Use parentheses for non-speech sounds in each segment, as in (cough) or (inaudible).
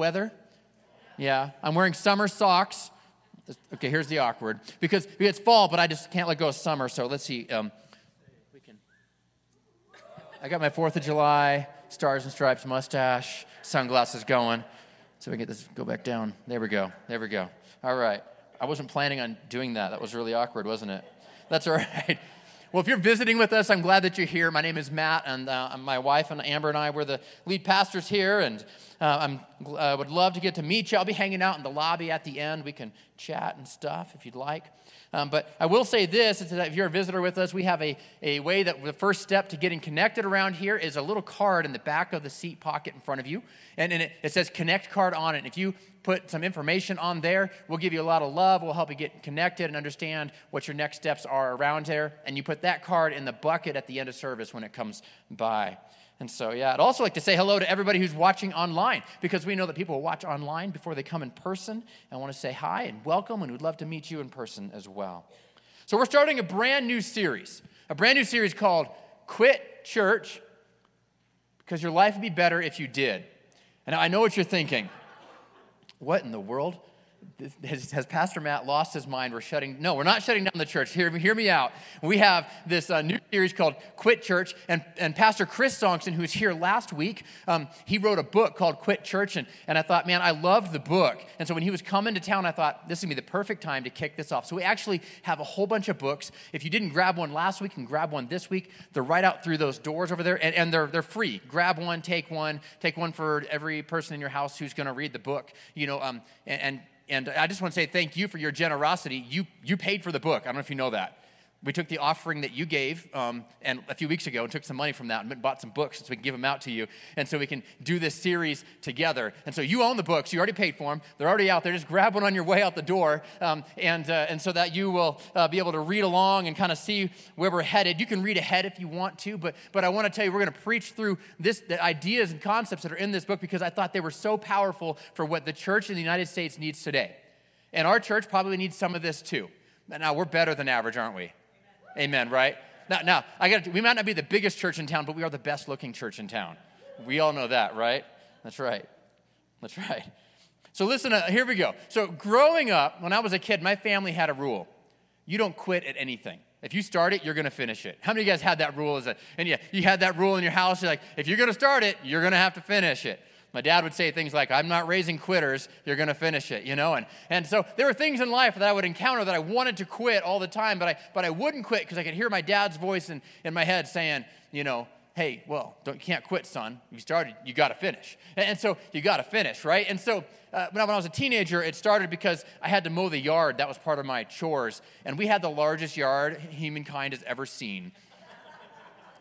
weather? Yeah, I'm wearing summer socks. Okay, here's the awkward because it's fall, but I just can't let go of summer. So let's see. Um, we can. I got my Fourth of July stars and stripes mustache, sunglasses going, so we can get this go back down. There we go. There we go. All right. I wasn't planning on doing that. That was really awkward, wasn't it? That's all (laughs) right. Well, if you're visiting with us, I'm glad that you're here. My name is Matt, and uh, my wife and Amber and I were the lead pastors here, and uh, I uh, would love to get to meet you. I'll be hanging out in the lobby at the end. We can chat and stuff if you'd like. Um, but I will say this is that if you're a visitor with us, we have a, a way that the first step to getting connected around here is a little card in the back of the seat pocket in front of you. And, and it, it says connect card on it. And if you put some information on there. We'll give you a lot of love. We'll help you get connected and understand what your next steps are around there. And you put that card in the bucket at the end of service when it comes by. And so, yeah, I'd also like to say hello to everybody who's watching online because we know that people watch online before they come in person. I want to say hi and welcome, and we'd love to meet you in person as well. So, we're starting a brand new series, a brand new series called Quit Church because your life would be better if you did. And I know what you're thinking. What in the world? Has, Pastor Matt lost his mind? We're shutting, no, we're not shutting down the church. Hear, hear me out. We have this uh, new series called Quit Church, and, and Pastor Chris Sonksen, who was here last week, um, he wrote a book called Quit Church, and, and I thought, man, I loved the book. And so when he was coming to town, I thought, this would be the perfect time to kick this off. So we actually have a whole bunch of books. If you didn't grab one last week, you can grab one this week. They're right out through those doors over there, and, and they're, they're free. Grab one, take one, take one for every person in your house who's going to read the book, you know, um, and, and and I just want to say thank you for your generosity. You, you paid for the book. I don't know if you know that. We took the offering that you gave um, and a few weeks ago and took some money from that and bought some books so we can give them out to you. And so we can do this series together. And so you own the books. You already paid for them. They're already out there. Just grab one on your way out the door. Um, and, uh, and so that you will uh, be able to read along and kind of see where we're headed. You can read ahead if you want to. But, but I want to tell you, we're going to preach through this, the ideas and concepts that are in this book because I thought they were so powerful for what the church in the United States needs today. And our church probably needs some of this too. Now, we're better than average, aren't we? Amen, right? Now, now I got we might not be the biggest church in town, but we are the best looking church in town. We all know that, right? That's right. That's right. So listen, uh, here we go. So growing up, when I was a kid, my family had a rule. You don't quit at anything. If you start it, you're going to finish it. How many of you guys had that rule? As a, and yeah, you had that rule in your house. You're like, if you're going to start it, you're going to have to finish it. My dad would say things like, I'm not raising quitters, you're going to finish it, you know? And, and so there were things in life that I would encounter that I wanted to quit all the time, but I, but I wouldn't quit because I could hear my dad's voice in, in my head saying, you know, hey, well, don't, you can't quit, son. You started, you got to finish. And, and, so you got to finish, right? And so uh, when I was a teenager, it started because I had to mow the yard. That was part of my chores. And we had the largest yard humankind has ever seen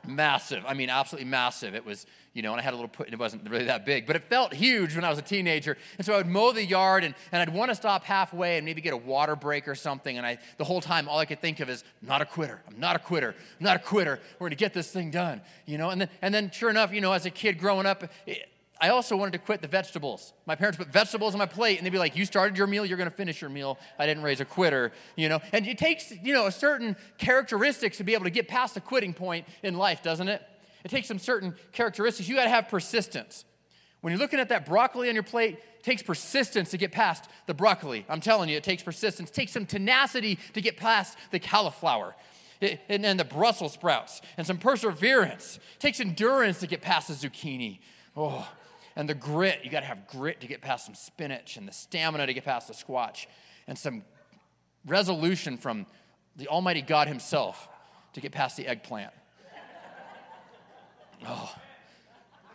massive. I mean, absolutely massive. It was, you know, and I had a little put, it wasn't really that big, but it felt huge when I was a teenager. And so I would mow the yard and, and I'd want to stop halfway and maybe get a water break or something. And I, the whole time, all I could think of is, not a quitter. I'm not a quitter. I'm not a quitter. We're going to get this thing done, you know? And then, and then sure enough, you know, as a kid growing up, it, I also wanted to quit the vegetables. My parents put vegetables on my plate and they'd be like, You started your meal, you're gonna finish your meal. I didn't raise a quitter, you know? And it takes, you know, a certain characteristics to be able to get past the quitting point in life, doesn't it? It takes some certain characteristics. You gotta have persistence. When you're looking at that broccoli on your plate, it takes persistence to get past the broccoli. I'm telling you, it takes persistence. It takes some tenacity to get past the cauliflower. And then the Brussels sprouts, and some perseverance. It takes endurance to get past the zucchini. Oh, and the grit. You got to have grit to get past some spinach, and the stamina to get past the squash, and some resolution from the Almighty God Himself to get past the eggplant. (laughs) Oh,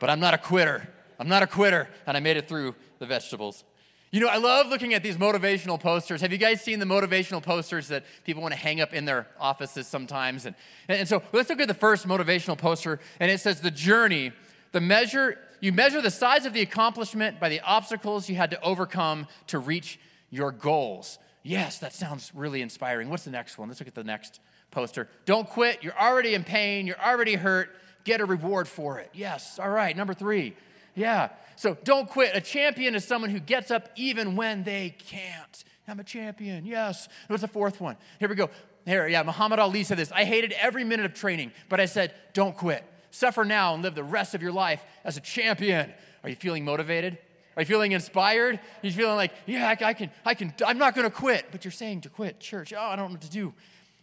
but I'm not a quitter. I'm not a quitter, and I made it through the vegetables. You know, I love looking at these motivational posters. Have you guys seen the motivational posters that people want to hang up in their offices sometimes? And, and so let's look at the first motivational poster, and it says, The journey, the measure you measure the size of the accomplishment by the obstacles you had to overcome to reach your goals. Yes, that sounds really inspiring. What's the next one? Let's look at the next poster. Don't quit. You're already in pain. You're already hurt. Get a reward for it. Yes. All right. Number three. Yeah. So don't quit. A champion is someone who gets up even when they can't. I'm a champion. Yes. What's the fourth one? Here we go. Here, yeah, Muhammad Ali said this. I hated every minute of training, but I said, don't quit. Suffer now and live the rest of your life as a champion. Are you feeling motivated? Are you feeling inspired? You're feeling like, yeah, I, I can, I can, I'm not going to quit. But you're saying to quit church. Oh, I don't know what to do.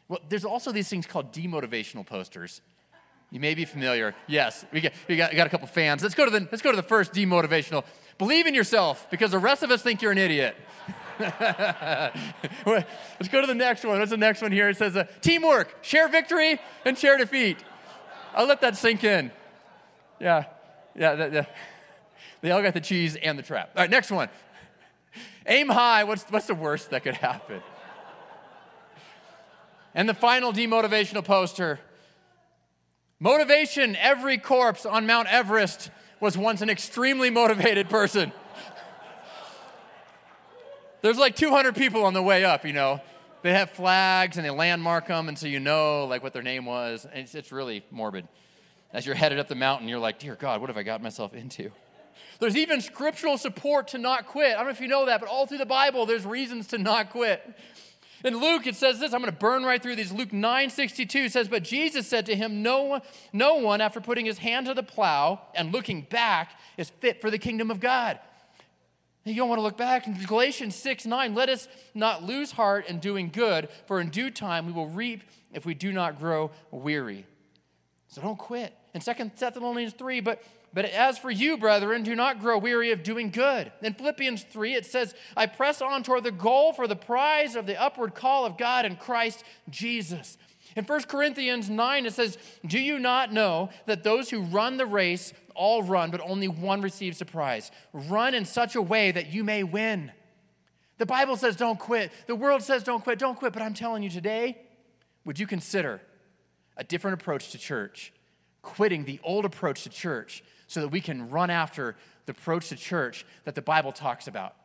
Well, there's also these things called demotivational posters. You may be familiar. Yes, we got, we got, got a couple fans. Let's go, to the, let's go to the first demotivational. Believe in yourself because the rest of us think you're an idiot. (laughs) let's go to the next one. What's the next one here? It says uh, teamwork, share victory, and share defeat. I'll let that sink in. Yeah, yeah, yeah. They all got the cheese and the trap. All right, next one. Aim high. What's, what's the worst that could happen? And the final demotivational poster motivation every corpse on Mount Everest was once an extremely motivated person. There's like 200 people on the way up, you know. They have flags and they landmark them, and so you know like what their name was. And it's, it's really morbid. As you're headed up the mountain, you're like, dear God, what have I got myself into? There's even scriptural support to not quit. I don't know if you know that, but all through the Bible, there's reasons to not quit. In Luke, it says this. I'm going to burn right through these. Luke 9 62 says, But Jesus said to him, no one, no one, after putting his hand to the plow and looking back, is fit for the kingdom of God. You don't want to look back. In Galatians 6 9, let us not lose heart in doing good, for in due time we will reap if we do not grow weary. So don't quit. In 2 Thessalonians 3, but but as for you, brethren, do not grow weary of doing good. In Philippians 3, it says, I press on toward the goal for the prize of the upward call of God in Christ Jesus. In 1 Corinthians 9, it says, Do you not know that those who run the race all run, but only one receives the prize? Run in such a way that you may win. The Bible says don't quit. The world says don't quit, don't quit. But I'm telling you today, would you consider a different approach to church? Quitting the old approach to church so that we can run after the approach to church that the Bible talks about.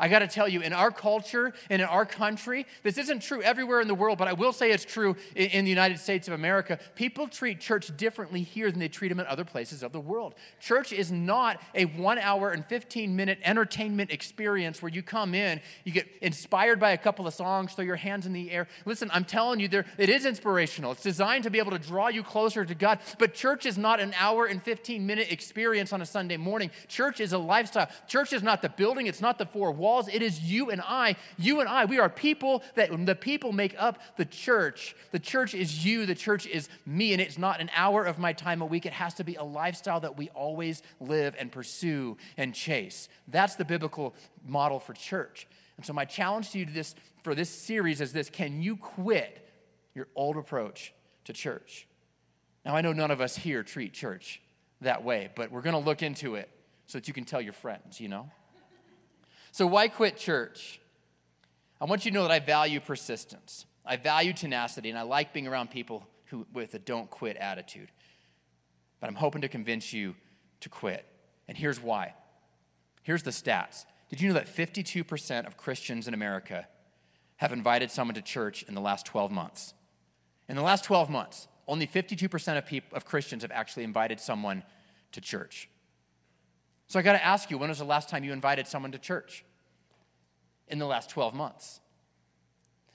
I got to tell you, in our culture and in our country, this isn't true everywhere in the world, but I will say it's true in, in, the United States of America. People treat church differently here than they treat them in other places of the world. Church is not a one hour and 15 minute entertainment experience where you come in, you get inspired by a couple of songs, throw your hands in the air. Listen, I'm telling you, there, it is inspirational. It's designed to be able to draw you closer to God, but church is not an hour and 15 minute experience on a Sunday morning. Church is a lifestyle. Church is not the building, it's not the four walls walls. It is you and I. You and I. We are people that the people make up the church. The church is you. The church is me. And it's not an hour of my time a week. It has to be a lifestyle that we always live and pursue and chase. That's the biblical model for church. And so my challenge to you to this for this series is this: Can you quit your old approach to church? Now I know none of us here treat church that way, but we're going to look into it so that you can tell your friends, you know? So, why quit church? I want you to know that I value persistence. I value tenacity, and I like being around people who, with a don't quit attitude. But I'm hoping to convince you to quit. And here's why. Here's the stats. Did you know that 52% of Christians in America have invited someone to church in the last 12 months? In the last 12 months, only 52% of, people, of Christians have actually invited someone to church. So I got to ask you, when was the last time you invited someone to church? In the last 12 months.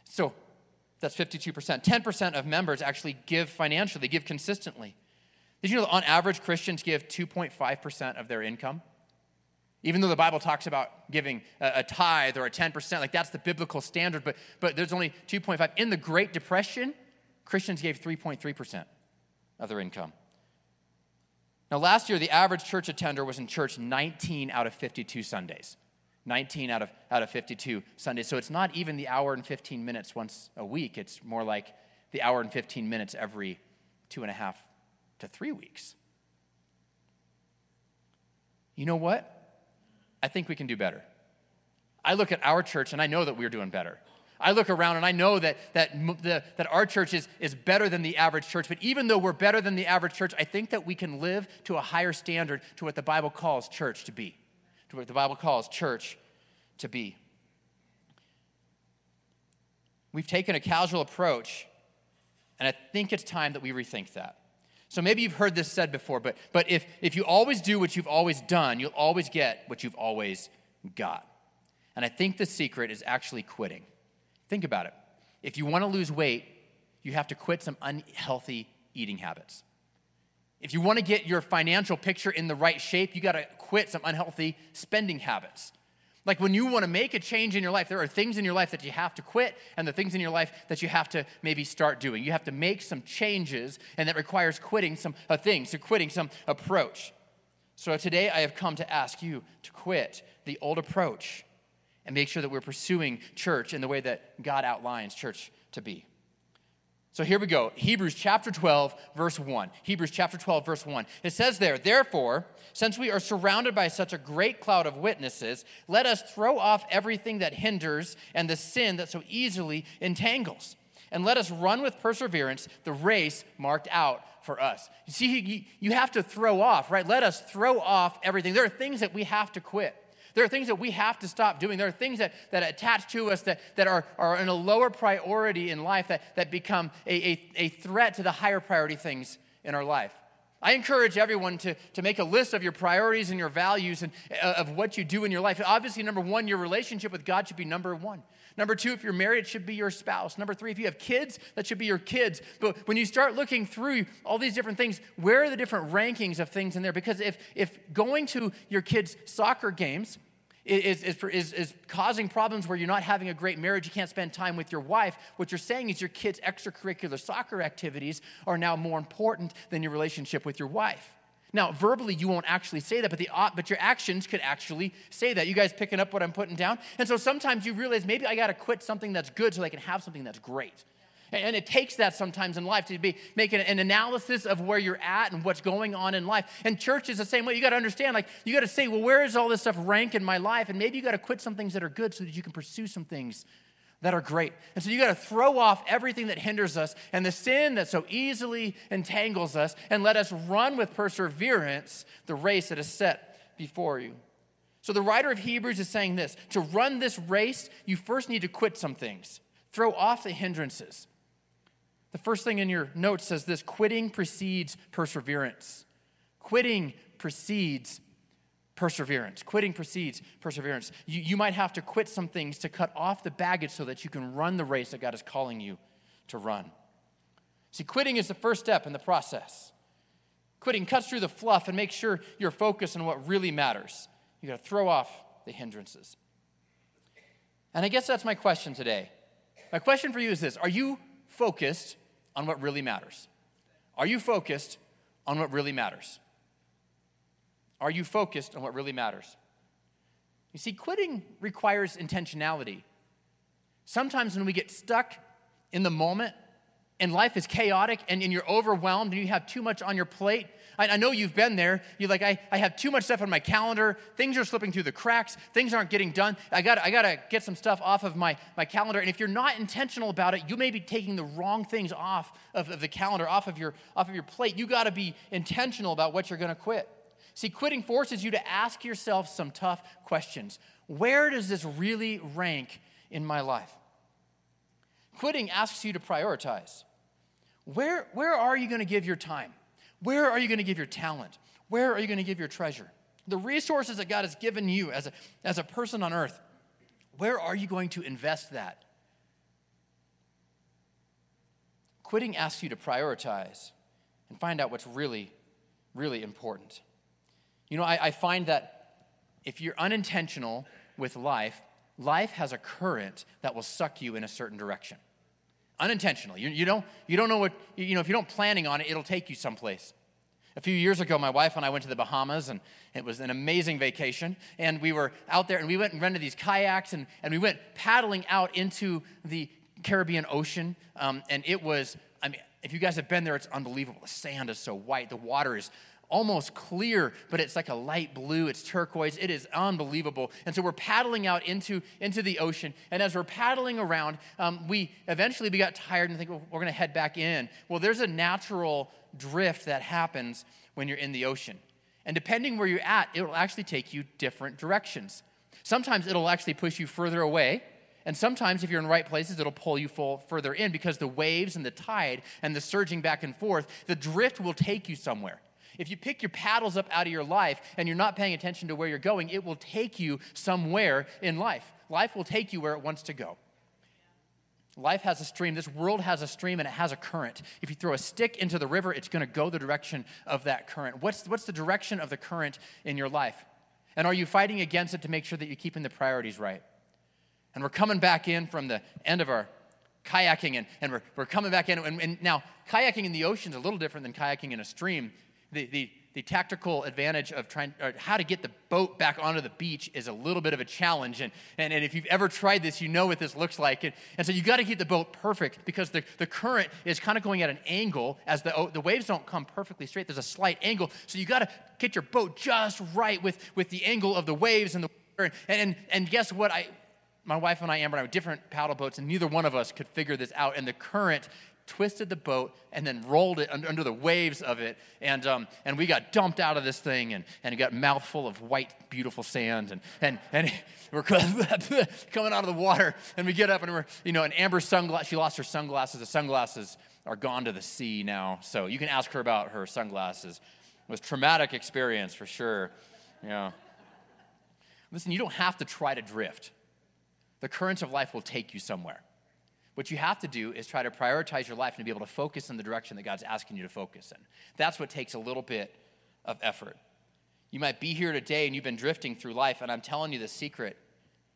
So that's 52%. 10% of members actually give financially, they give consistently. Did you know that on average Christians give 2.5% of their income? Even though the Bible talks about giving a, a tithe or a 10%, like that's the biblical standard, but, but there's only 2.5. In the Great Depression, Christians gave 3.3% of their income. Now, last year, the average church attender was in church 19 out of 52 Sundays. 19 out of, out of 52 Sundays. So it's not even the hour and 15 minutes once a week. It's more like the hour and 15 minutes every two and a half to three weeks. You know what? I think we can do better. I look at our church and I know that we're doing better. I look around and I know that, that, the, that our church is, is better than the average church, but even though we're better than the average church, I think that we can live to a higher standard to what the Bible calls church to be, to what the Bible calls church to be. We've taken a casual approach, and I think it's time that we rethink that. So maybe you've heard this said before, but, but if, if you always do what you've always done, you'll always get what you've always got. And I think the secret is actually quitting. Think about it. If you want to lose weight, you have to quit some unhealthy eating habits. If you want to get your financial picture in the right shape, you got to quit some unhealthy spending habits. Like when you want to make a change in your life, there are things in your life that you have to quit and the things in your life that you have to maybe start doing. You have to make some changes, and that requires quitting some uh, things, so quitting some approach. So today I have come to ask you to quit the old approach and make sure that we're pursuing church in the way that God outlines church to be. So here we go. Hebrews chapter 12, verse 1. Hebrews chapter 12, verse 1. It says there, Therefore, since we are surrounded by such a great cloud of witnesses, let us throw off everything that hinders and the sin that so easily entangles. And let us run with perseverance the race marked out for us. You see, you have to throw off, right? Let us throw off everything. There are things that we have to quit. There are things that we have to stop doing. There are things that, that attach to us that, that are, are in a lower priority in life that, that become a, a, a threat to the higher priority things in our life. I encourage everyone to, to make a list of your priorities and your values and uh, of what you do in your life. Obviously, number one, your relationship with God should be number one. Number two, if you're married, it should be your spouse. Number three, if you have kids, that should be your kids. But when you start looking through all these different things, where are the different rankings of things in there? Because if, if going to your kids' soccer games is, is, is, is, causing problems where you're not having a great marriage, you can't spend time with your wife, what you're saying is your kids' extracurricular soccer activities are now more important than your relationship with your wife. Now, verbally, you won't actually say that, but, the, uh, but your actions could actually say that. You guys picking up what I'm putting down? And so sometimes you realize maybe I got to quit something that's good so I can have something that's great. And it takes that sometimes in life to be making an analysis of where you're at and what's going on in life. And church is the same way. You got to understand, like, you got to say, well, where is all this stuff rank in my life? And maybe you got to quit some things that are good so that you can pursue some things that are great. And so you got to throw off everything that hinders us and the sin that so easily entangles us and let us run with perseverance the race that is set before you. So the writer of Hebrews is saying this to run this race, you first need to quit some things, throw off the hindrances. The first thing in your notes says this quitting precedes perseverance. Quitting precedes perseverance. Quitting precedes perseverance. You, you might have to quit some things to cut off the baggage so that you can run the race that God is calling you to run. See, quitting is the first step in the process. Quitting cuts through the fluff and makes sure you're focused on what really matters. You got to throw off the hindrances. And I guess that's my question today. My question for you is this Are you focused on what really matters? Are you focused on what really matters? Are you focused on what really matters? You see, quitting requires intentionality. Sometimes when we get stuck in the moment and life is chaotic and, and you're overwhelmed and you have too much on your plate, I, I know you've been there. You're like, I, I have too much stuff on my calendar. Things are slipping through the cracks. Things aren't getting done. I got I to get some stuff off of my, my calendar. And if you're not intentional about it, you may be taking the wrong things off of, of the calendar, off of your, off of your plate. You got to be intentional about what you're going to quit. See, quitting forces you to ask yourself some tough questions. Where does this really rank in my life? Quitting asks you to prioritize. Where, where are you going to give your time? Where are you going to give your talent? Where are you going to give your treasure? The resources that God has given you as a, as a person on earth, where are you going to invest that? Quitting asks you to prioritize and find out what's really, really important. You know, I, I find that if you're unintentional with life, life has a current that will suck you in a certain direction unintentionally. You, you, don't, you don't know what, you know, if you don't planning on it, it'll take you someplace. A few years ago, my wife and I went to the Bahamas, and it was an amazing vacation. And we were out there, and we went and rented these kayaks, and, and we went paddling out into the Caribbean Ocean. Um, and it was, I mean, if you guys have been there, it's unbelievable. The sand is so white, the water is almost clear, but it's like a light blue. It's turquoise. It is unbelievable. And so we're paddling out into, into the ocean. And as we're paddling around, um, we eventually we got tired and think well, we're going to head back in. Well, there's a natural drift that happens when you're in the ocean. And depending where you're at, it will actually take you different directions. Sometimes it'll actually push you further away. And sometimes, if you're in the right places, it'll pull you full, further in because the waves and the tide and the surging back and forth, the drift will take you somewhere. If you pick your paddles up out of your life and you're not paying attention to where you're going, it will take you somewhere in life. Life will take you where it wants to go. Life has a stream. This world has a stream and it has a current. If you throw a stick into the river, it's going to go the direction of that current. What's, what's the direction of the current in your life? And are you fighting against it to make sure that you're keeping the priorities right? And we're coming back in from the end of our kayaking, and, and we're, we're coming back in. And, and now, kayaking in the ocean is a little different than kayaking in a stream. The, the, the tactical advantage of trying how to get the boat back onto the beach is a little bit of a challenge. And, and, and if you've ever tried this you know what this looks like. And, and so you got to keep the boat perfect because the, the current is kind of going at an angle as the, the waves don't come perfectly straight. There's a slight angle. So you got to get your boat just right with, with the angle of the waves and the and, and, and guess what? I my wife and I, Amber, and I have different paddle boats, and neither one of us could figure this out. And the current twisted the boat and then rolled it under the waves of it. And, um, and we got dumped out of this thing and, and got mouthful of white, beautiful sand. And, and, and (laughs) we're (laughs) coming out of the water and we get up and we're, you know, an Amber sunglasses, she lost her sunglasses. The sunglasses are gone to the sea now. So you can ask her about her sunglasses. It was traumatic experience for sure. Yeah. Listen, you don't have to try to drift. The currents of life will take you somewhere. What you have to do is try to prioritize your life and be able to focus in the direction that God's asking you to focus in. That's what takes a little bit of effort. You might be here today and you've been drifting through life, and I'm telling you the secret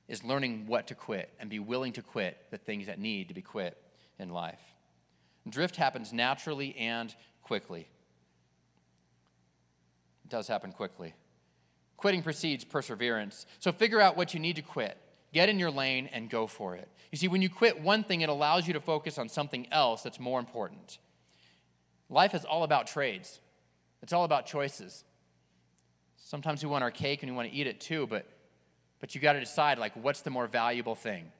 is learning what to quit and be willing to quit the things that need to be quit in life. Drift happens naturally and quickly. It does happen quickly. Quitting precedes perseverance. So figure out what you need to quit Get in your lane and go for it. You see, when you quit one thing, it allows you to focus on something else that's more important. Life is all about trades, it's all about choices. Sometimes we want our cake and we want to eat it too, but, but you got to decide, like, what's the more valuable thing?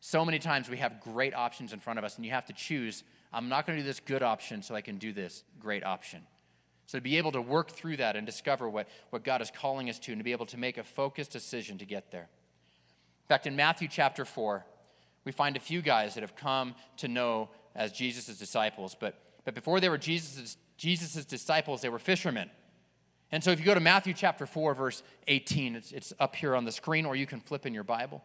So many times we have great options in front of us, and you have to choose I'm not going to do this good option so I can do this great option. So to be able to work through that and discover what, what God is calling us to, and to be able to make a focused decision to get there. In fact, in Matthew chapter 4, we find a few guys that have come to know as Jesus' disciples. But, but before they were Jesus' Jesus's disciples, they were fishermen. And so if you go to Matthew chapter 4, verse 18, it's, it's up here on the screen, or you can flip in your Bible.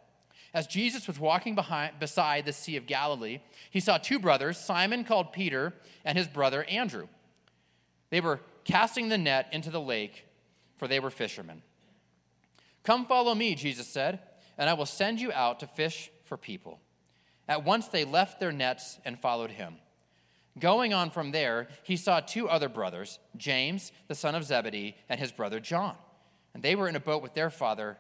As Jesus was walking behind, beside the Sea of Galilee, he saw two brothers, Simon called Peter and his brother Andrew. They were casting the net into the lake, for they were fishermen. Come follow me, Jesus said and I will send you out to fish for people. At once they left their nets and followed him. Going on from there, he saw two other brothers, James, the son of Zebedee, and his brother John. And they were in a boat with their father,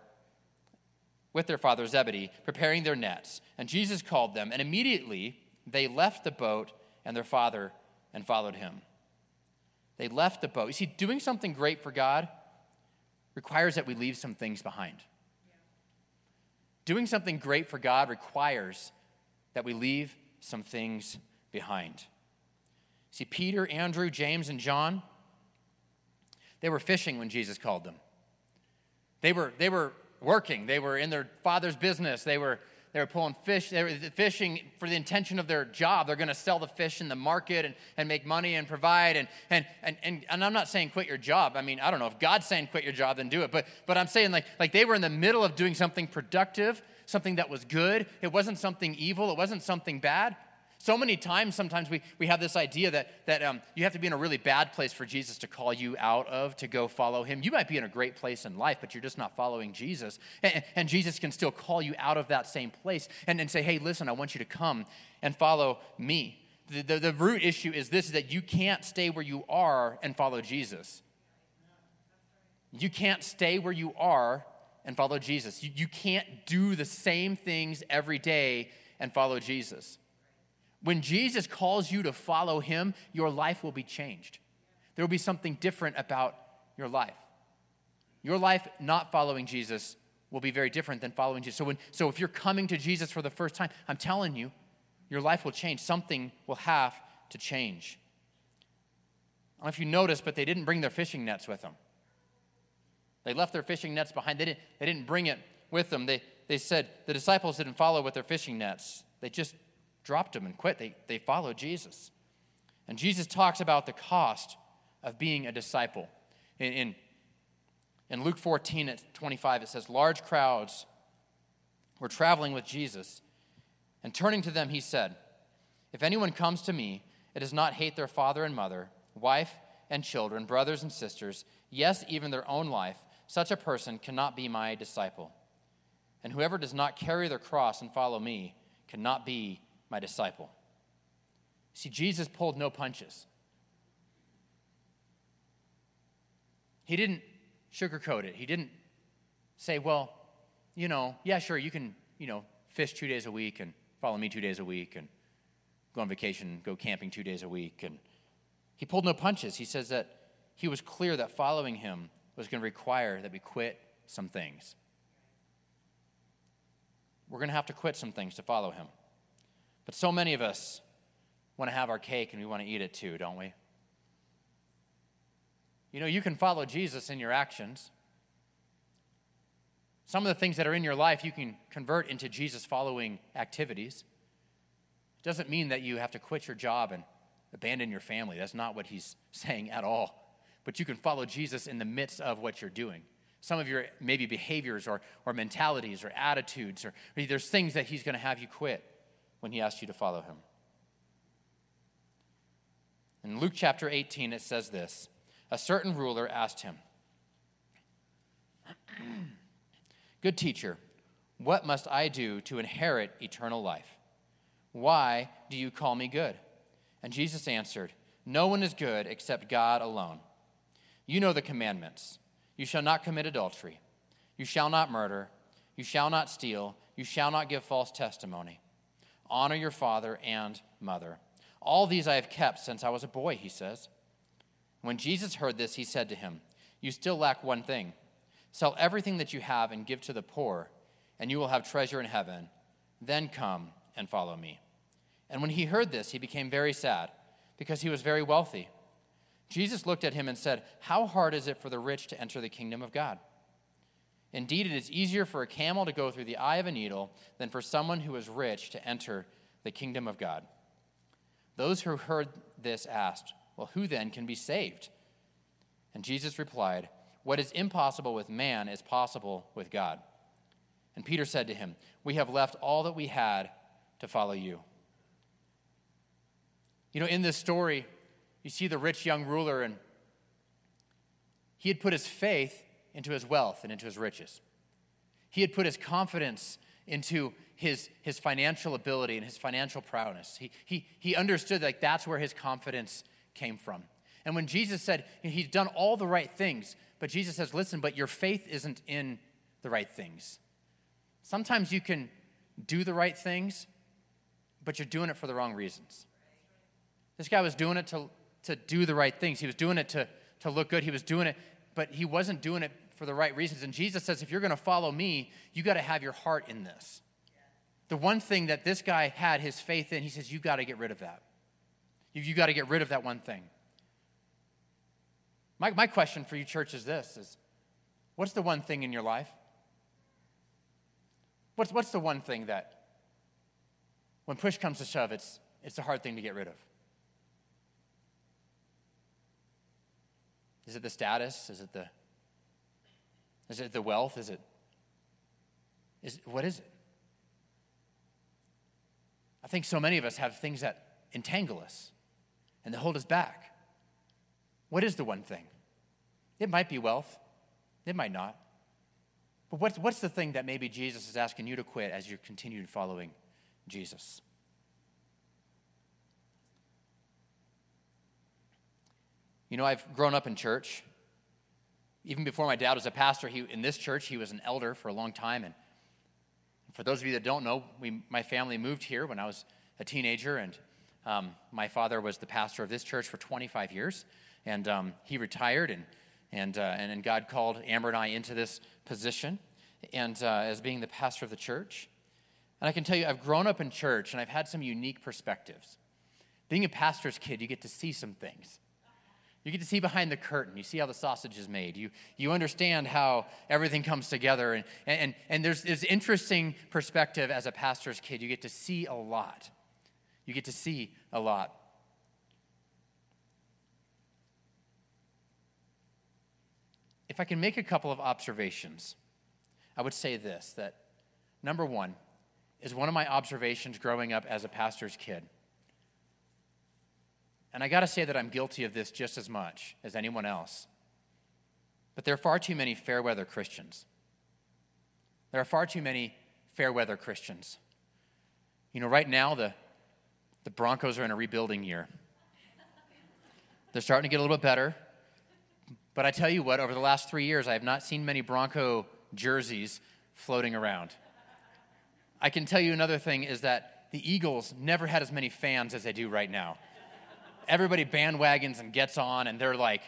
with their father Zebedee, preparing their nets. And Jesus called them, and immediately they left the boat and their father and followed him. They left the boat. You see, doing something great for God requires that we leave some things behind. Doing something great for God requires that we leave some things behind. See, Peter, Andrew, James, and John, they were fishing when Jesus called them. They were, they were working, they were in their father's business, they were they were pulling fish. They were fishing for the intention of their job. They're going to sell the fish in the market and, and make money and provide. And, and, and, and, and I'm not saying quit your job. I mean, I don't know. If God's saying quit your job, then do it. But, but I'm saying like, like they were in the middle of doing something productive, something that was good. It wasn't something evil. It wasn't something bad. So many times, sometimes we, we have this idea that, that um, you have to be in a really bad place for Jesus to call you out of to go follow him. You might be in a great place in life, but you're just not following Jesus. And, and Jesus can still call you out of that same place and, and say, hey, listen, I want you to come and follow me. The, the, the root issue is this is that you can't stay where you are and follow Jesus. You can't stay where you are and follow Jesus. You, you can't do the same things every day and follow Jesus. When Jesus calls you to follow him, your life will be changed. There will be something different about your life. Your life not following Jesus will be very different than following Jesus. So, when, so if you're coming to Jesus for the first time, I'm telling you, your life will change. Something will have to change. I don't know if you noticed, but they didn't bring their fishing nets with them. They left their fishing nets behind. They didn't, they didn't bring it with them. They, they said the disciples didn't follow with their fishing nets. They just dropped them and quit. They, they followed Jesus. And Jesus talks about the cost of being a disciple. In, in, in Luke 14 at 25, it says, Large crowds were traveling with Jesus, And turning to them, he said, If anyone comes to me and does not hate their father and mother, wife and children, brothers and sisters, yes, even their own life, such a person cannot be my disciple. And whoever does not carry their cross and follow me cannot be my disciple. See, Jesus pulled no punches. He didn't sugarcoat it. He didn't say, well, you know, yeah, sure, you can, you know, fish two days a week and follow me two days a week and go on vacation, go camping two days a week. And he pulled no punches. He says that he was clear that following him was going to require that we quit some things. We're going to have to quit some things to follow him. But so many of us want to have our cake and we want to eat it too, don't we? You know, you can follow Jesus in your actions. Some of the things that are in your life you can convert into Jesus following activities. It doesn't mean that you have to quit your job and abandon your family. That's not what he's (laughs) saying at all. But you can follow Jesus in the midst of what you're doing. Some of your maybe behaviors or, or mentalities or attitudes, or, or there's things that he's going to have you quit when he asked you to follow him. In Luke chapter 18, it says this A certain ruler asked him, Good teacher, what must I do to inherit eternal life? Why do you call me good? And Jesus answered, No one is good except God alone. You know the commandments you shall not commit adultery, you shall not murder, you shall not steal, you shall not give false testimony. Honor your father and mother. All these I have kept since I was a boy, he says. When Jesus heard this, he said to him, You still lack one thing. Sell everything that you have and give to the poor, and you will have treasure in heaven. Then come and follow me. And when he heard this, he became very sad, because he was very wealthy. Jesus looked at him and said, How hard is it for the rich to enter the kingdom of God? Indeed, it is easier for a camel to go through the eye of a needle than for someone who is rich to enter the kingdom of God. Those who heard this asked, Well, who then can be saved? And Jesus replied, what is impossible with man is possible with God. And Peter said to him, We have left all that we had to follow you. You know, in this story, you see the rich young ruler, and he had put his faith into his wealth and into his riches. He had put his confidence into his, his financial ability and his financial prowess. He, he, he understood like that's where his confidence came from. And when Jesus said he's done all the right things, but Jesus says, listen, but your faith isn't in the right things. Sometimes you can do the right things, but you're doing it for the wrong reasons. This guy was doing it to, to do the right things. He was doing it to, to look good. He was doing it, but he wasn't doing it for the right reasons. And Jesus says, if you're going to follow me, you got to have your heart in this. The one thing that this guy had his faith in, he says, you got to get rid of that. You, you got to get rid of that one thing. My, my question for you, church, is this is what's the one thing in your life? What's, what's the one thing that, when push comes to shove, it's, it's a hard thing to get rid of? Is it the status? Is it the, is it the wealth? Is it, is, what is it? I think so many of us have things that entangle us and that hold us back. What is the one thing? It might be wealth, it might not. But what's, what's the thing that maybe Jesus is asking you to quit as you're continuing following Jesus? You know, I've grown up in church. Even before my dad was a pastor, he, in this church, he was an elder for a long time. And for those of you that don't know, we, my family moved here when I was a teenager, and um, my father was the pastor of this church for 25 years. And um, he retired, and and, uh, and, and God called Amber and I into this position and uh, as being the pastor of the church. And I can tell you, I've grown up in church and I've had some unique perspectives. Being a pastor's kid, you get to see some things. You get to see behind the curtain. You see how the sausage is made. You, you understand how everything comes together. And, and, and there's this interesting perspective as a pastor's kid. You get to see a lot. You get to see a lot. if I can make a couple of observations, I would say this that number one, is one of my observations growing up as a pastor's kid. And I got to say that I'm guilty of this just as much as anyone else. But there are far too many fair weather Christians. There are far too many fair weather Christians. You know, right now, the, the Broncos are in a rebuilding year. They're starting to get a little bit better. But I tell you what, over the last three years, I have not seen many Bronco jerseys floating around. I can tell you another thing is that the Eagles never had as many fans as they do right now. Everybody bandwagons and gets on, and they're like,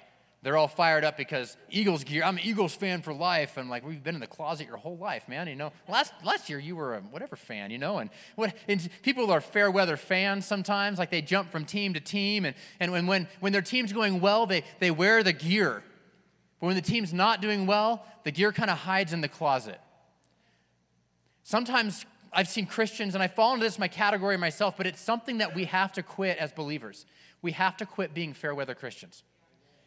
they're all fired up because Eagles gear. I'm an Eagles fan for life, and like we've been in the closet your whole life, man. You know, last last year you were a whatever fan, you know, and what and people are fair weather fans sometimes. Like they jump from team to team, and and when when when their team's going well, they they wear the gear, but when the team's not doing well, the gear kind of hides in the closet. Sometimes I've seen Christians, and I fall into this my category myself, but it's something that we have to quit as believers. We have to quit being fair weather Christians.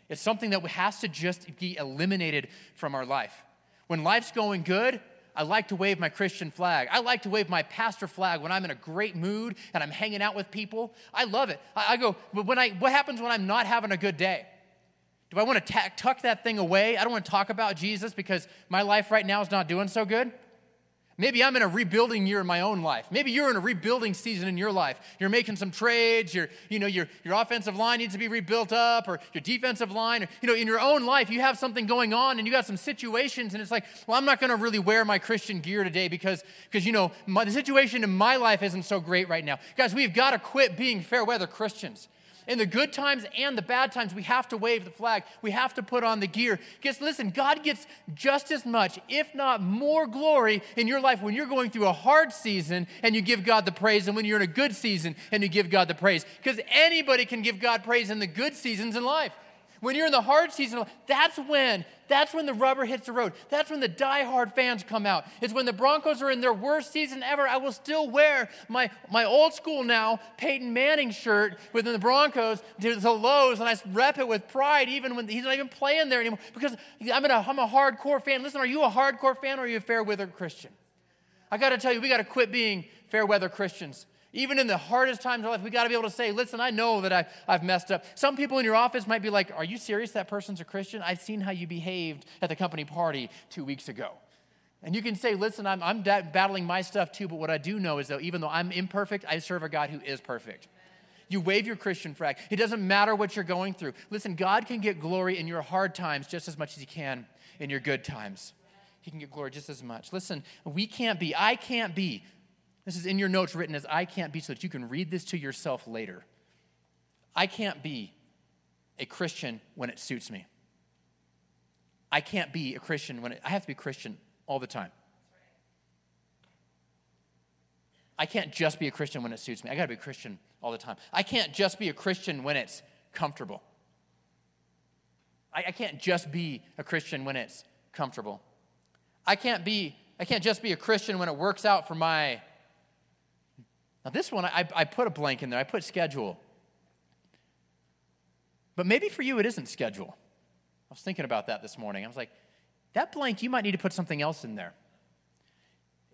It's something that has to just be eliminated from our life. When life's going good, I like to wave my Christian flag. I like to wave my pastor flag when I'm in a great mood and I'm hanging out with people. I love it. I, I go, but when I, what happens when I'm not having a good day? Do I want to tuck that thing away? I don't want to talk about Jesus because my life right now is not doing so good. Maybe I'm in a rebuilding year in my own life. Maybe you're in a rebuilding season in your life. You're making some trades, your, you know, your, your offensive line needs to be rebuilt up, or your defensive line, or, you know, in your own life, you have something going on and you got some situations, and it's like, well, I'm not gonna really wear my Christian gear today because, because you know, my, the situation in my life isn't so great right now. Guys, we've got to quit being fair weather Christians in the good times and the bad times, we have to wave the flag. We have to put on the gear. Because listen, God gets just as much, if not more glory in your life when you're going through a hard season and you give God the praise and when you're in a good season and you give God the praise. Because anybody can give God praise in the good seasons in life. When you're in the hard season, that's when that's when the rubber hits the road. That's when the die-hard fans come out. It's when the Broncos are in their worst season ever. I will still wear my, my old school now Peyton Manning shirt within the Broncos to the lows, and I rep it with pride even when he's not even playing there anymore because I'm, a, I'm a hardcore fan. Listen, are you a hardcore fan or are you a fair weather Christian? I got to tell you, we got to quit being fair weather Christians. Even in the hardest times of life, we got to be able to say, listen, I know that I, I've messed up. Some people in your office might be like, are you serious that person's a Christian? I've seen how you behaved at the company party two weeks ago. And you can say, listen, I'm, I'm battling my stuff too, but what I do know is that even though I'm imperfect, I serve a God who is perfect. You wave your Christian flag. It doesn't matter what you're going through. Listen, God can get glory in your hard times just as much as He can in your good times. He can get glory just as much. Listen, we can't be, I can't be this is in your notes written as I can't be so that you can read this to yourself later. I can't be a Christian when it suits me. I can't be a Christian when it, I have to be Christian all the time. I can't just be a Christian when it suits me. I got to be a Christian all the time. I can't just be a Christian when it's comfortable. I, I can't just be a Christian when it's comfortable. I can't be I can't just be a Christian when it works out for my now, this one, I, I put a blank in there, I put schedule. But maybe for you, it isn't schedule. I was thinking about that this morning. I was like, that blank, you might need to put something else in there.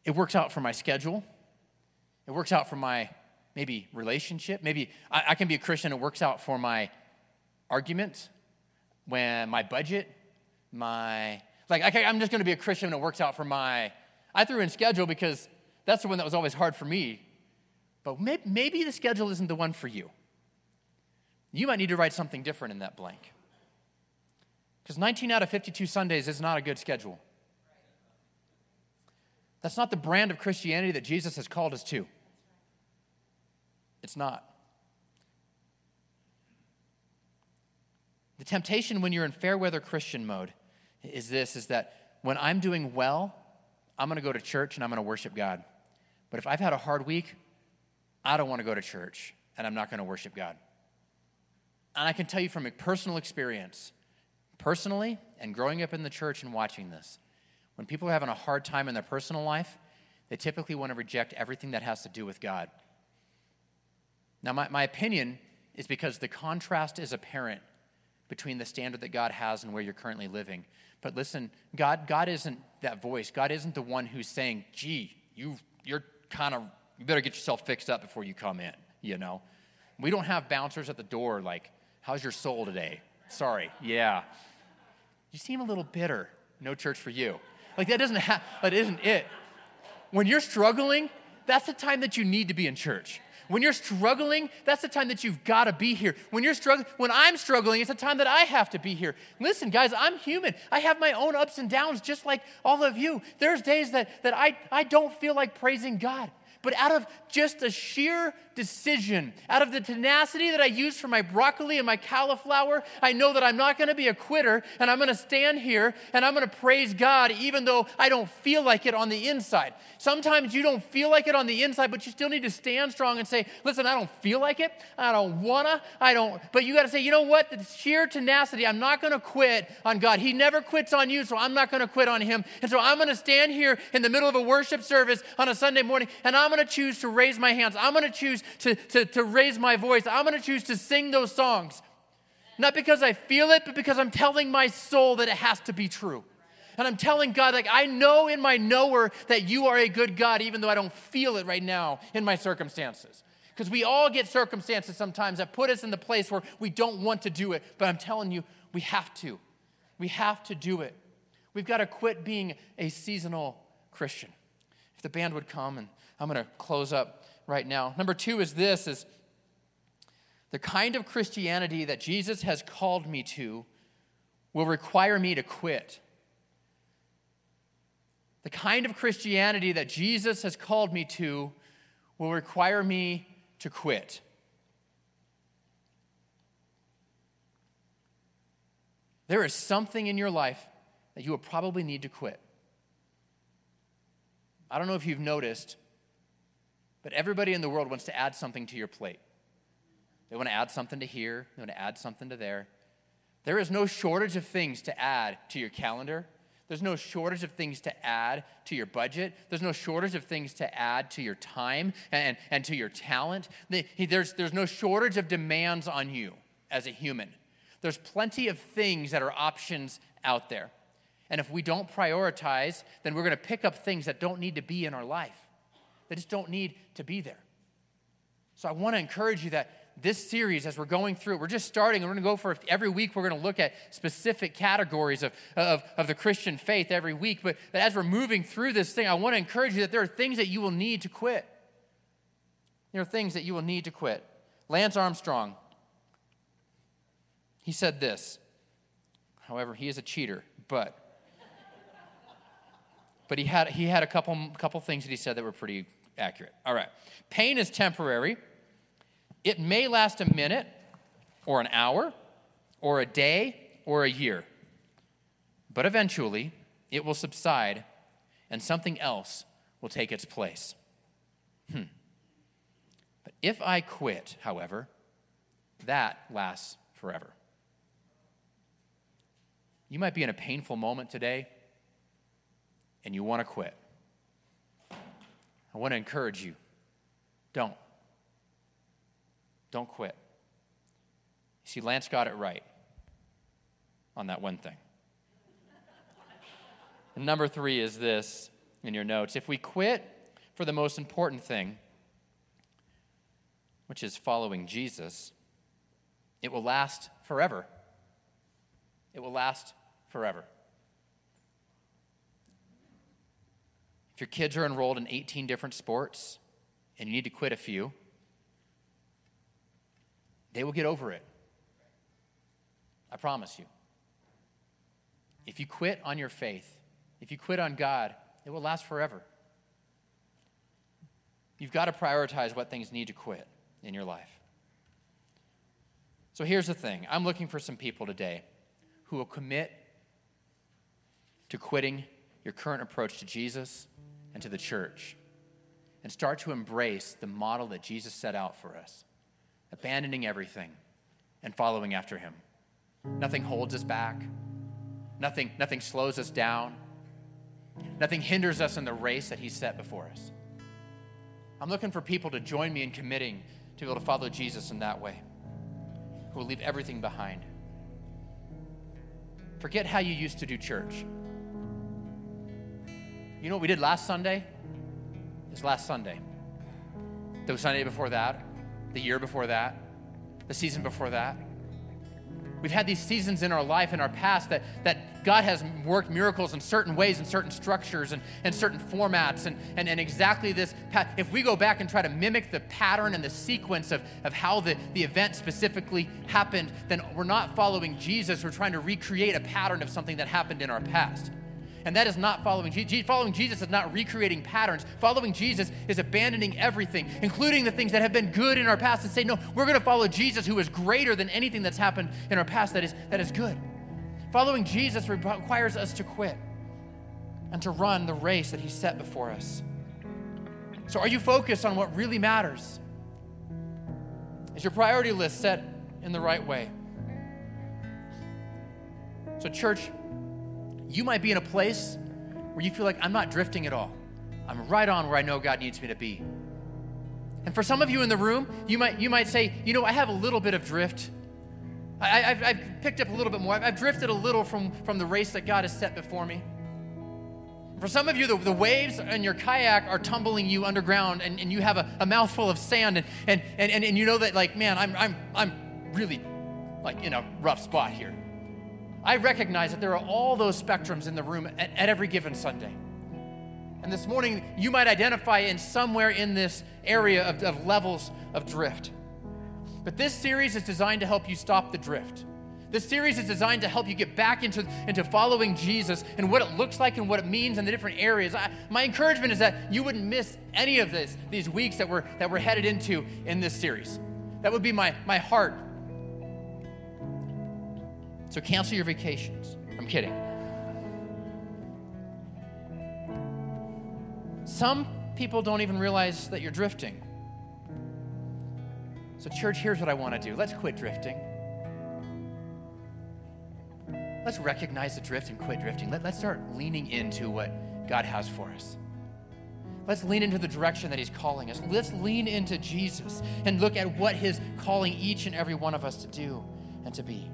It works out for my schedule. It works out for my maybe relationship. Maybe I, I can be a Christian. It works out for my argument, when my budget, my like okay, I'm just going to be a Christian. and It works out for my. I threw in schedule because that's the one that was always hard for me but maybe the schedule isn't the one for you. You might need to write something different in that blank. Because 19 out of 52 Sundays is not a good schedule. That's not the brand of Christianity that Jesus has called us to. It's not. The temptation when you're in fair weather Christian mode is this is that when I'm doing well, I'm going to go to church and I'm going to worship God. But if I've had a hard week, I don't want to go to church and I'm not going to worship God. And I can tell you from a personal experience, personally, and growing up in the church and watching this, when people are having a hard time in their personal life, they typically want to reject everything that has to do with God. Now, my, my opinion is because the contrast is apparent between the standard that God has and where you're currently living. But listen, God, God isn't that voice. God isn't the one who's saying, gee, you, you're kind of, you better get yourself fixed up before you come in, you know? We don't have bouncers at the door like, how's your soul today? Sorry, yeah. You seem a little bitter. No church for you. Like that doesn't have, that isn't it. When you're struggling, that's the time that you need to be in church. When you're struggling, that's the time that you've got to be here. When you're struggling, when I'm struggling, it's the time that I have to be here. Listen, guys, I'm human. I have my own ups and downs just like all of you. There's days that, that I, I don't feel like praising God. But out of just a sheer decision, out of the tenacity that I use for my broccoli and my cauliflower, I know that I'm not going to be a quitter and I'm going to stand here and I'm going to praise God even though I don't feel like it on the inside. Sometimes you don't feel like it on the inside, but you still need to stand strong and say, listen, I don't feel like it. I don't want to. I don't. But you got to say, you know what? The sheer tenacity, I'm not going to quit on God. He never quits on you, so I'm not going to quit on Him. And so I'm going to stand here in the middle of a worship service on a Sunday morning and I'm going to choose to raise my hands. I'm going to choose to, to, to raise my voice. I'm going to choose to sing those songs. Not because I feel it, but because I'm telling my soul that it has to be true. And I'm telling God, like, I know in my knower that you are a good God, even though I don't feel it right now in my circumstances. Because we all get circumstances sometimes that put us in the place where we don't want to do it. But I'm telling you, we have to. We have to do it. We've got to quit being a seasonal Christian. If the band would come, and I'm going to close up right now. Number two is this is the kind of Christianity that Jesus has called me to will require me to quit. The kind of Christianity that Jesus has called me to will require me to quit. There is something in your life that you will probably need to quit. I don't know if you've noticed, but everybody in the world wants to add something to your plate. They want to add something to here, they want to add something to there. There is no shortage of things to add to your calendar. There's no shortage of things to add to your budget. There's no shortage of things to add to your time and, and to your talent. There's, there's no shortage of demands on you as a human. There's plenty of things that are options out there. And if we don't prioritize, then we're going to pick up things that don't need to be in our life. They just don't need to be there. So I want to encourage you that this series, as we're going through, we're just starting, we're going to go for every week, we're going to look at specific categories of, of, of the Christian faith every week. But, but as we're moving through this thing, I want to encourage you that there are things that you will need to quit. There are things that you will need to quit. Lance Armstrong, he said this. However, he is a cheater, but but he had he had a couple couple things that he said that were pretty accurate. All right. Pain is temporary. It may last a minute or an hour or a day or a year. But eventually, it will subside and something else will take its place. Hmm. But if I quit, however, that lasts forever. You might be in a painful moment today and you want to quit. I want to encourage you don't. Don't quit. You see, Lance got it right on that one thing. (laughs) Number three is this in your notes. If we quit for the most important thing, which is following Jesus, it will last forever. It will last forever. If your kids are enrolled in 18 different sports and you need to quit a few, they will get over it. I promise you. If you quit on your faith, if you quit on God, it will last forever. You've got to prioritize what things need to quit in your life. So here's the thing I'm looking for some people today who will commit to quitting your current approach to Jesus and to the church and start to embrace the model that Jesus set out for us abandoning everything and following after him. Nothing holds us back, nothing, nothing slows us down, nothing hinders us in the race that he set before us. I'm looking for people to join me in committing to be able to follow Jesus in that way, who will leave everything behind. Forget how you used to do church. You know what we did last Sunday? is last Sunday. The Sunday before that, the year before that, the season before that. We've had these seasons in our life, in our past, that, that God has worked miracles in certain ways, in certain structures, and, and certain formats, and, and, and exactly this. If we go back and try to mimic the pattern and the sequence of, of how the, the event specifically happened, then we're not following Jesus. We're trying to recreate a pattern of something that happened in our past. And that is not following Jesus. Following Jesus is not recreating patterns. Following Jesus is abandoning everything, including the things that have been good in our past, and say, no, we're going to follow Jesus who is greater than anything that's happened in our past that is, that is good. Following Jesus requires us to quit and to run the race that he set before us. So, are you focused on what really matters? Is your priority list set in the right way? So, church, you might be in a place where you feel like I'm not drifting at all. I'm right on where I know God needs me to be. And for some of you in the room, you might, you might say, you know, I have a little bit of drift. I, have picked up a little bit more. I've, I've, drifted a little from, from the race that God has set before me. For some of you, the, the waves in your kayak are tumbling you underground, and, and you have a, a mouthful of sand, and, and, and, and you know that, like, man, I'm, I'm, I'm really like in a rough spot here. I recognize that there are all those spectrums in the room at, at every given Sunday. And this morning, you might identify in somewhere in this area of, of levels of drift. But this series is designed to help you stop the drift. This series is designed to help you get back into, into following Jesus and what it looks like and what it means in the different areas. I, my encouragement is that you wouldn't miss any of this, these weeks that we're, that we're headed into in this series. That would be my, my heart so cancel your vacations. I'm kidding. Some people don't even realize that you're drifting. So, church, here's what I want to do let's quit drifting. Let's recognize the drift and quit drifting. Let, let's start leaning into what God has for us. Let's lean into the direction that He's calling us. Let's lean into Jesus and look at what His calling each and every one of us to do and to be.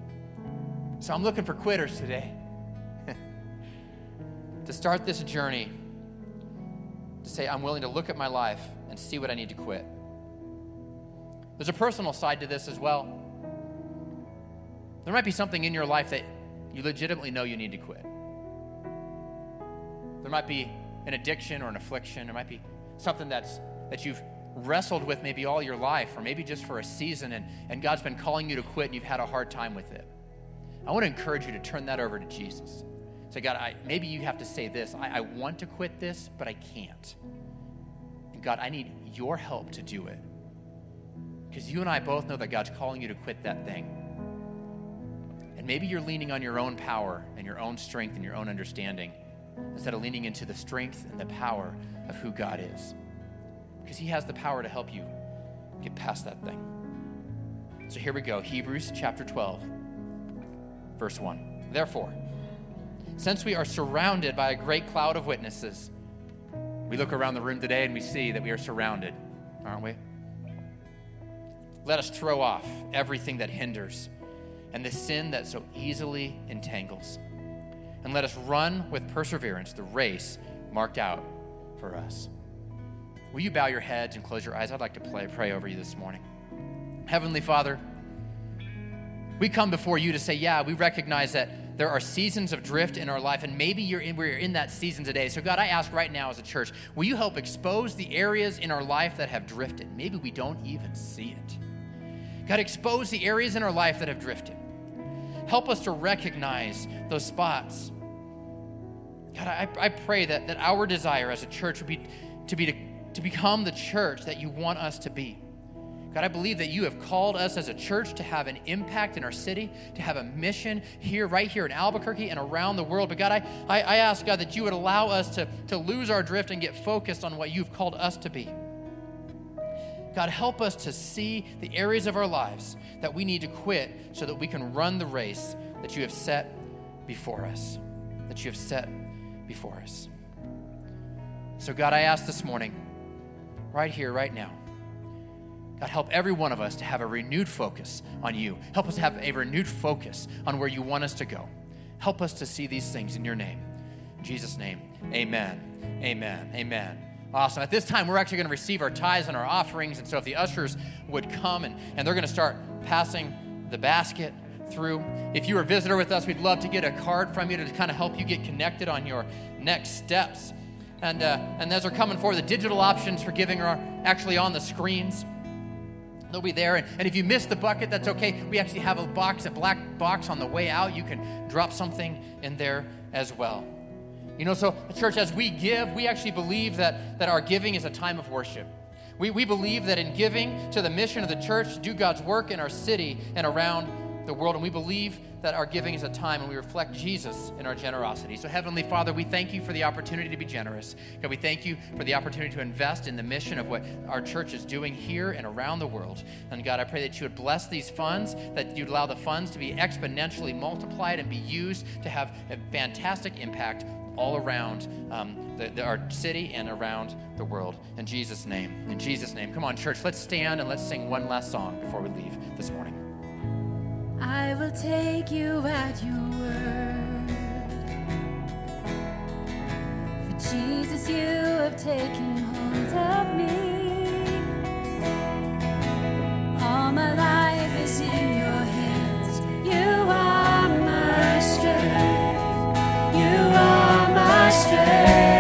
So I'm looking for quitters today (laughs) to start this journey to say, I'm willing to look at my life and see what I need to quit. There's a personal side to this as well. There might be something in your life that you legitimately know you need to quit. There might be an addiction or an affliction. There might be something that's that you've wrestled with maybe all your life, or maybe just for a season, and, and God's been calling you to quit and you've had a hard time with it. I want to encourage you to turn that over to Jesus. Say, God, I, maybe you have to say this I, I want to quit this, but I can't. And God, I need your help to do it. Because you and I both know that God's calling you to quit that thing. And maybe you're leaning on your own power and your own strength and your own understanding instead of leaning into the strength and the power of who God is. Because He has the power to help you get past that thing. So here we go Hebrews chapter 12 verse 1. Therefore, since we are surrounded by a great cloud of witnesses, we look around the room today and we see that we are surrounded, aren't we? Let us throw off everything that hinders and the sin that so easily entangles. And let us run with perseverance the race marked out for us. Will you bow your heads and close your eyes? I'd like to play, pray over you this morning. Heavenly Father, we come before you to say, yeah, we recognize that there are seasons of drift in our life, and maybe you're in, we're in that season today. So, God, I ask right now as a church, will you help expose the areas in our life that have drifted? Maybe we don't even see it. God, expose the areas in our life that have drifted. Help us to recognize those spots. God, I, I pray that, that our desire as a church would be to, be to, to become the church that you want us to be. God, I believe that you have called us as a church to have an impact in our city, to have a mission here, right here in Albuquerque and around the world. But God, I, I, I ask, God, that you would allow us to, to lose our drift and get focused on what you've called us to be. God, help us to see the areas of our lives that we need to quit so that we can run the race that you have set before us. That you have set before us. So, God, I ask this morning, right here, right now, God, help every one of us to have a renewed focus on you. Help us to have a renewed focus on where you want us to go. Help us to see these things in your name. In Jesus' name, amen. Amen. Amen. Awesome. At this time, we're actually going to receive our tithes and our offerings. And so if the ushers would come and, and they're going to start passing the basket through. If you're a visitor with us, we'd love to get a card from you to kind of help you get connected on your next steps. And, uh, and as they're coming forward, the digital options for giving are actually on the screens. They'll be there. And, and if you miss the bucket, that's okay. We actually have a box, a black box on the way out. You can drop something in there as well. You know, so the church, as we give, we actually believe that, that our giving is a time of worship. We, we believe that in giving to the mission of the church, do God's work in our city and around the world. And we believe that our giving is a time when we reflect Jesus in our generosity. So, Heavenly Father, we thank you for the opportunity to be generous. God, we thank you for the opportunity to invest in the mission of what our church is doing here and around the world. And God, I pray that you would bless these funds, that you'd allow the funds to be exponentially multiplied and be used to have a fantastic impact all around um, the, the, our city and around the world. In Jesus' name. In Jesus' name. Come on, church, let's stand and let's sing one last song before we leave this morning. I will take you at your word. For Jesus, you have taken hold of me. All my life is in your hands. You are my strength. You are my strength.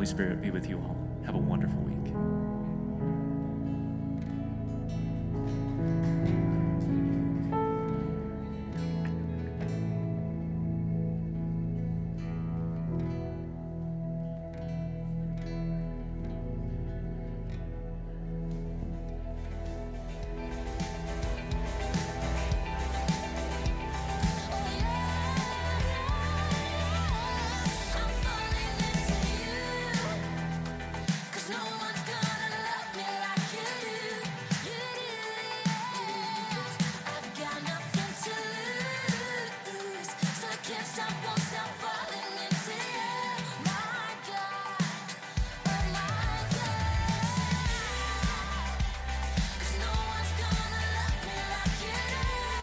Holy Spirit be with you all. Have a wonderful week.